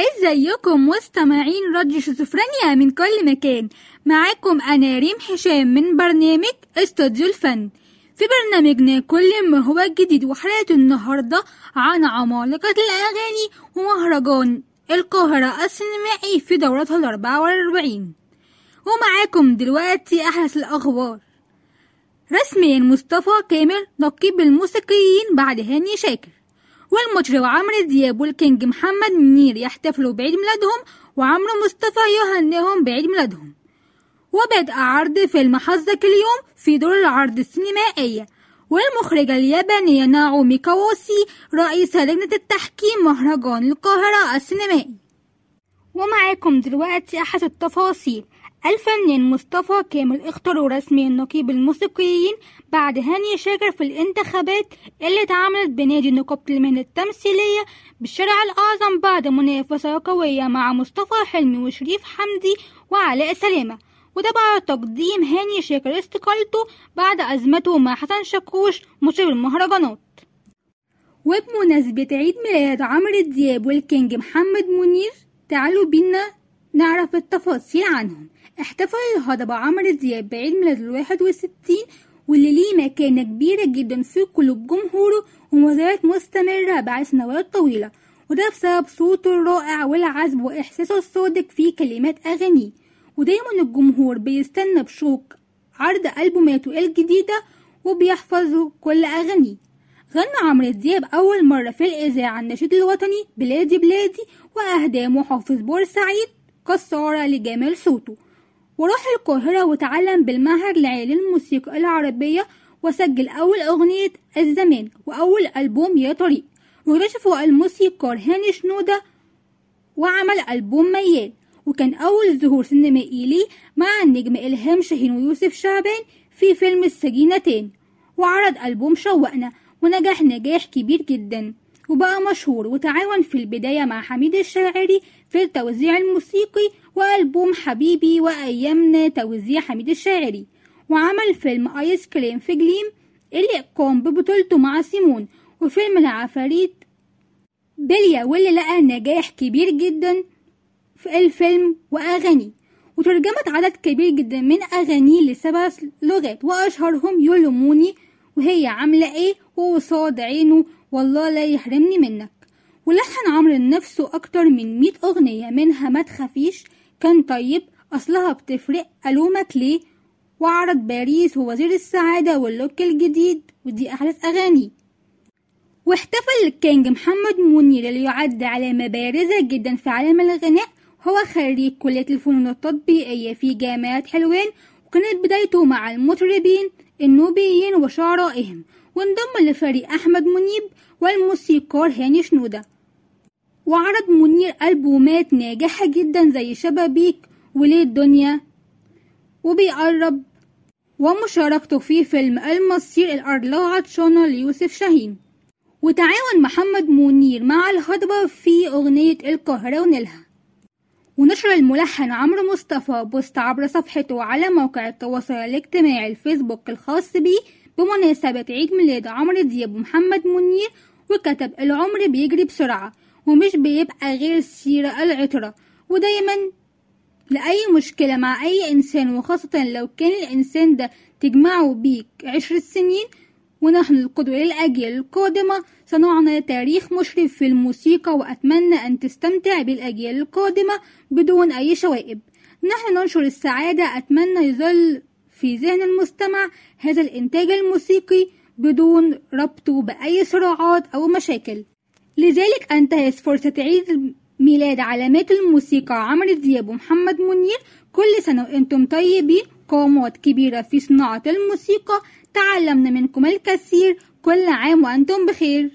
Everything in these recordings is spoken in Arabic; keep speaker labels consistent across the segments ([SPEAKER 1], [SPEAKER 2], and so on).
[SPEAKER 1] إزيكم مستمعين راديو شيزوفرينيا من كل مكان؟ معاكم أنا ريم هشام من برنامج استوديو الفن. في برنامجنا كل ما هو جديد وحلقة النهاردة عن عمالقة الأغاني ومهرجان القاهرة السينمائي في دورتها الأربعة والأربعين. ومعاكم دلوقتي أحدث الأخبار. رسميا مصطفى كامل نقيب الموسيقيين بعد هاني شاكر. والمطرب عمرو دياب والكينج محمد منير يحتفلوا بعيد ميلادهم وعمرو مصطفى يهنئهم بعيد ميلادهم. وبدأ عرض فيلم حظك اليوم في دور العرض السينمائية والمخرجة اليابانية ناعومي كاواسي رئيسة لجنة التحكيم مهرجان القاهرة السينمائي. ومعاكم دلوقتي أحد التفاصيل. الفنان مصطفى كامل. اختاروا رسميا نقيب الموسيقيين بعد هاني شاكر في الانتخابات اللي اتعملت بنادي نقابة المهنة التمثيلية بالشارع الأعظم بعد منافسة قوية مع مصطفى حلمي وشريف حمدي وعلاء سلامة. وده بعد تقديم هاني شاكر استقالته بعد أزمته مع حسن شاكوش مطرب المهرجانات. وبمناسبة عيد ميلاد عمرو دياب والكينج محمد منير تعالوا بينا نعرف التفاصيل عنهم. احتفل الهضبة عمرو دياب بعيد ميلاد الواحد وستين واللي ليه مكانة كبيرة جدا في قلوب جمهوره وما زالت مستمرة بعد سنوات طويلة. وده بسبب صوته الرائع والعذب وإحساسه الصادق في كلمات أغانيه. ودايما الجمهور بيستنى بشوق عرض ألبوماته الجديدة وبيحفظوا كل أغانيه. غنى عمرو دياب أول مرة في الإذاعة النشيد الوطني بلادي بلادي وأهدى محافظ بورسعيد. كسارة لجمال صوته. وراح القاهرة وتعلم بالمعهد العالي للموسيقى العربية وسجل أول أغنية الزمان وأول ألبوم يا طريق. واكتشفه الموسيقار هاني شنودة وعمل ألبوم ميال. وكان أول ظهور سينمائي ليه مع النجم إلهام شاهين ويوسف شعبان في فيلم السجينتين. وعرض ألبوم شوقنا ونجح نجاح كبير جدا. وبقى مشهور وتعاون في البداية مع حميد الشاعري في التوزيع الموسيقي وألبوم حبيبي وأيامنا توزيع حميد الشاعري. وعمل فيلم آيس كريم في جليم اللي قام ببطولته مع سيمون. وفيلم العفاريت بليا واللي لقى نجاح كبير جدا في الفيلم وأغانيه وترجمت عدد كبير جدا من أغانيه لسبع لغات وأشهرهم يلوموني وهي عاملة إيه؟ وقصاد عينه والله لا يحرمني منك. ولحن عمرو لنفسه أكتر من مية أغنية منها ما تخافيش. كان طيب أصلها بتفرق. ألومك ليه؟ وعرض باريس ووزير السعادة وال look الجديد ودي أحدث أغاني. واحتفل ال king محمد منير اللي يعد علامة بارزة جدا في عالم الغناء. هو خريج كلية الفنون التطبيقية في جامعة حلوان وكانت بدايته مع المطربين. النوبيين وشعرائهم وانضم لفريق أحمد منيب والموسيقار هاني شنودة. وعرض منير ألبومات ناجحة جدا زي شبابيك وليه الدنيا. وبيقرب ومشاركته في فيلم المصير الأرض عطشانة ليوسف شاهين. وتعاون محمد منير مع الهضبة في أغنية القاهرة ونيلها. ونشر الملحن عمرو مصطفى بوست عبر صفحته على موقع التواصل الاجتماعي الفيسبوك الخاص بيه بمناسبة عيد ميلاد عمرو دياب ومحمد منير وكتب العمر بيجري بسرعة ومش بيبقى غير سيرة العطرة. ودايما لأي مشكلة مع أي إنسان وخاصة لو كان الإنسان ده تجمعه بيك عشر سنين ونحن القدوة للأجيال القادمة. صنعنا تاريخ مشرف في الموسيقى وأتمنى أن تستمتع بالأجيال القادمة بدون أي شوائب. نحن ننشر السعادة. أتمنى يظل في ذهن المستمع هذا الإنتاج الموسيقي بدون ربطه بأي صراعات أو مشاكل. لذلك أنتهز فرصة عيد ميلاد علامات الموسيقى عمرو دياب ومحمد منير. كل سنة وأنتم طيبين. قامات كبيرة في صناعة الموسيقى. تعلمنا منكم الكثير. كل عام وأنتم بخير.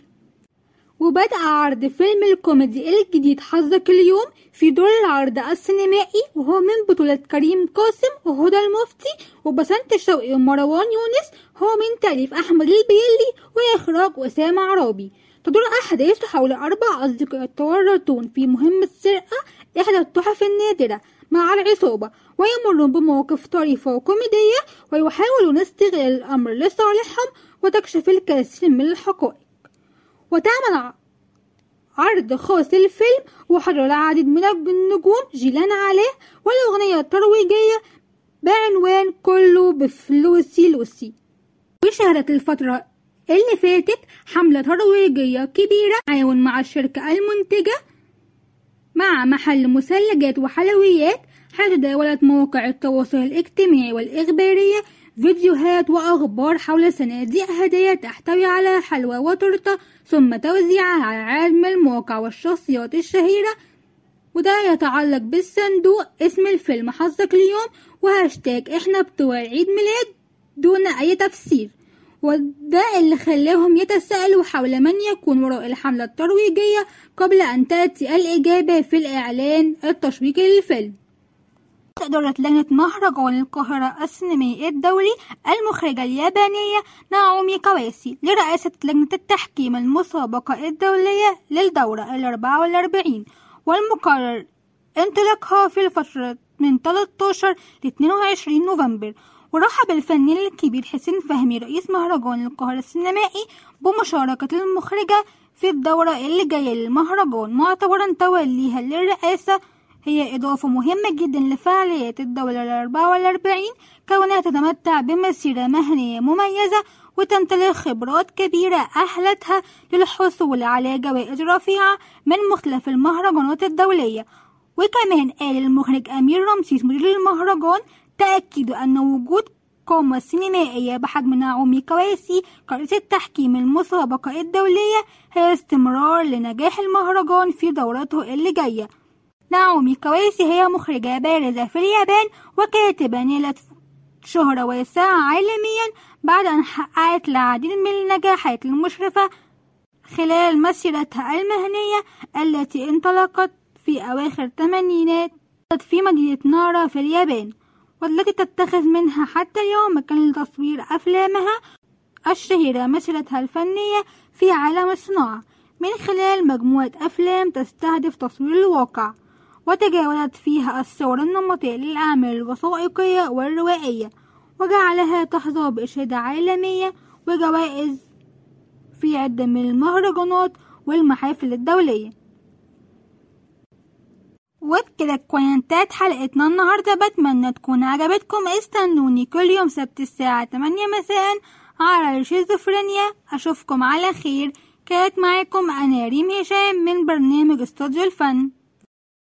[SPEAKER 1] وبدأ عرض فيلم الكوميدي الجديد حظك اليوم في دور العرض السينمائي وهو من بطولة كريم قاسم وهدى المفتي وبسنت شوقي ومروان يونس. هو من تأليف أحمد البيلي وإخراج أسامة عرابي. تدور أحداث حول أربع أصدقاء يتورطون في مهمة سرقة إحدى التحف النادرة مع العصابة ويمرون بمواقف طريفة وكوميدية ويحاولون استغلال الأمر لصالحهم وتكشف الكثير من الحقائق. وتعمل عرض خاص للفيلم وحضر العديد من النجوم جيلان عليه والأغنية الترويجية بعنوان كله بفلوسي لوسي. وشهدت الفترة اللي فاتت حملة ترويجية كبيرة تعاون مع الشركة المنتجة مع محل مثلجات وحلويات حيث تداولت مواقع التواصل الاجتماعي والإخبارية فيديوهات وأخبار حول صناديق هدايا تحتوي على حلوى وتورتة ثم توزيعها على عالم المواقع والشخصيات الشهيرة. وده يتعلق بالصندوق اسم الفيلم حظك اليوم وهاشتاج إحنا بتوع عيد ميلاد دون أي تفسير. وده اللي خلاهم يتساءلوا حول من يكون وراء الحملة الترويجية قبل أن تأتي الإجابة في الإعلان التشويقي للفيلم. إدارة لجنة مهرجان القاهرة السينمائي الدولي المخرجة اليابانية ناومي كواسي لرئاسة لجنة التحكيم المسابقة الدولية للدورة الأربعة والأربعين والمقرر انطلاقها في الفترة من 13 ل 22 نوفمبر. ورحب الفنان الكبير حسين فهمي رئيس مهرجان القاهرة السينمائي بمشاركة المخرجة في الدورة اللي جاية للمهرجان. معتبرا توليها للرئاسة هي إضافة مهمة جدا لفعاليات الدولة الأربعة والأربعين كونها تتمتع بمسيرة مهنية مميزة وتمتلك خبرات كبيرة أهلتها للحصول على جوائز رفيعة من مختلف المهرجانات الدولية. وكمان قال المخرج أمير رمسيس مدير المهرجان تأكد أن وجود قامة سينمائية بحجم نعومي كواسي كرئيسة تحكيم المسابقة الدولية هي استمرار لنجاح المهرجان في دورته اللي جاية. نعومي كواسي هي مخرجة بارزة في اليابان وكاتبة نالت شهرة واسعة عالميا بعد أن حققت العديد من النجاحات المشرفة خلال مسيرتها المهنية التي انطلقت في أواخر الثمانينات في مدينة نارا في اليابان. والتي تتخذ منها حتى اليوم مكان لتصوير أفلامها الشهيرة مسيرتها الفنية في عالم الصناعة. من خلال مجموعة أفلام تستهدف تصوير الواقع وتجاوزت فيها الصور النمطية للأعمال الوثائقية والروائية وجعلها تحظى بإشادة عالمية وجوائز في عدة من المهرجانات والمحافل الدولية. وبكده تكون انتهت حلقتنا النهاردة بتمنى تكون عجبتكم. استنوني كل يوم سبت الساعة 8 مساء على الشيزوفرينيا أشوفكم على خير. كانت معاكم أنا ريم هشام من برنامج استوديو الفن.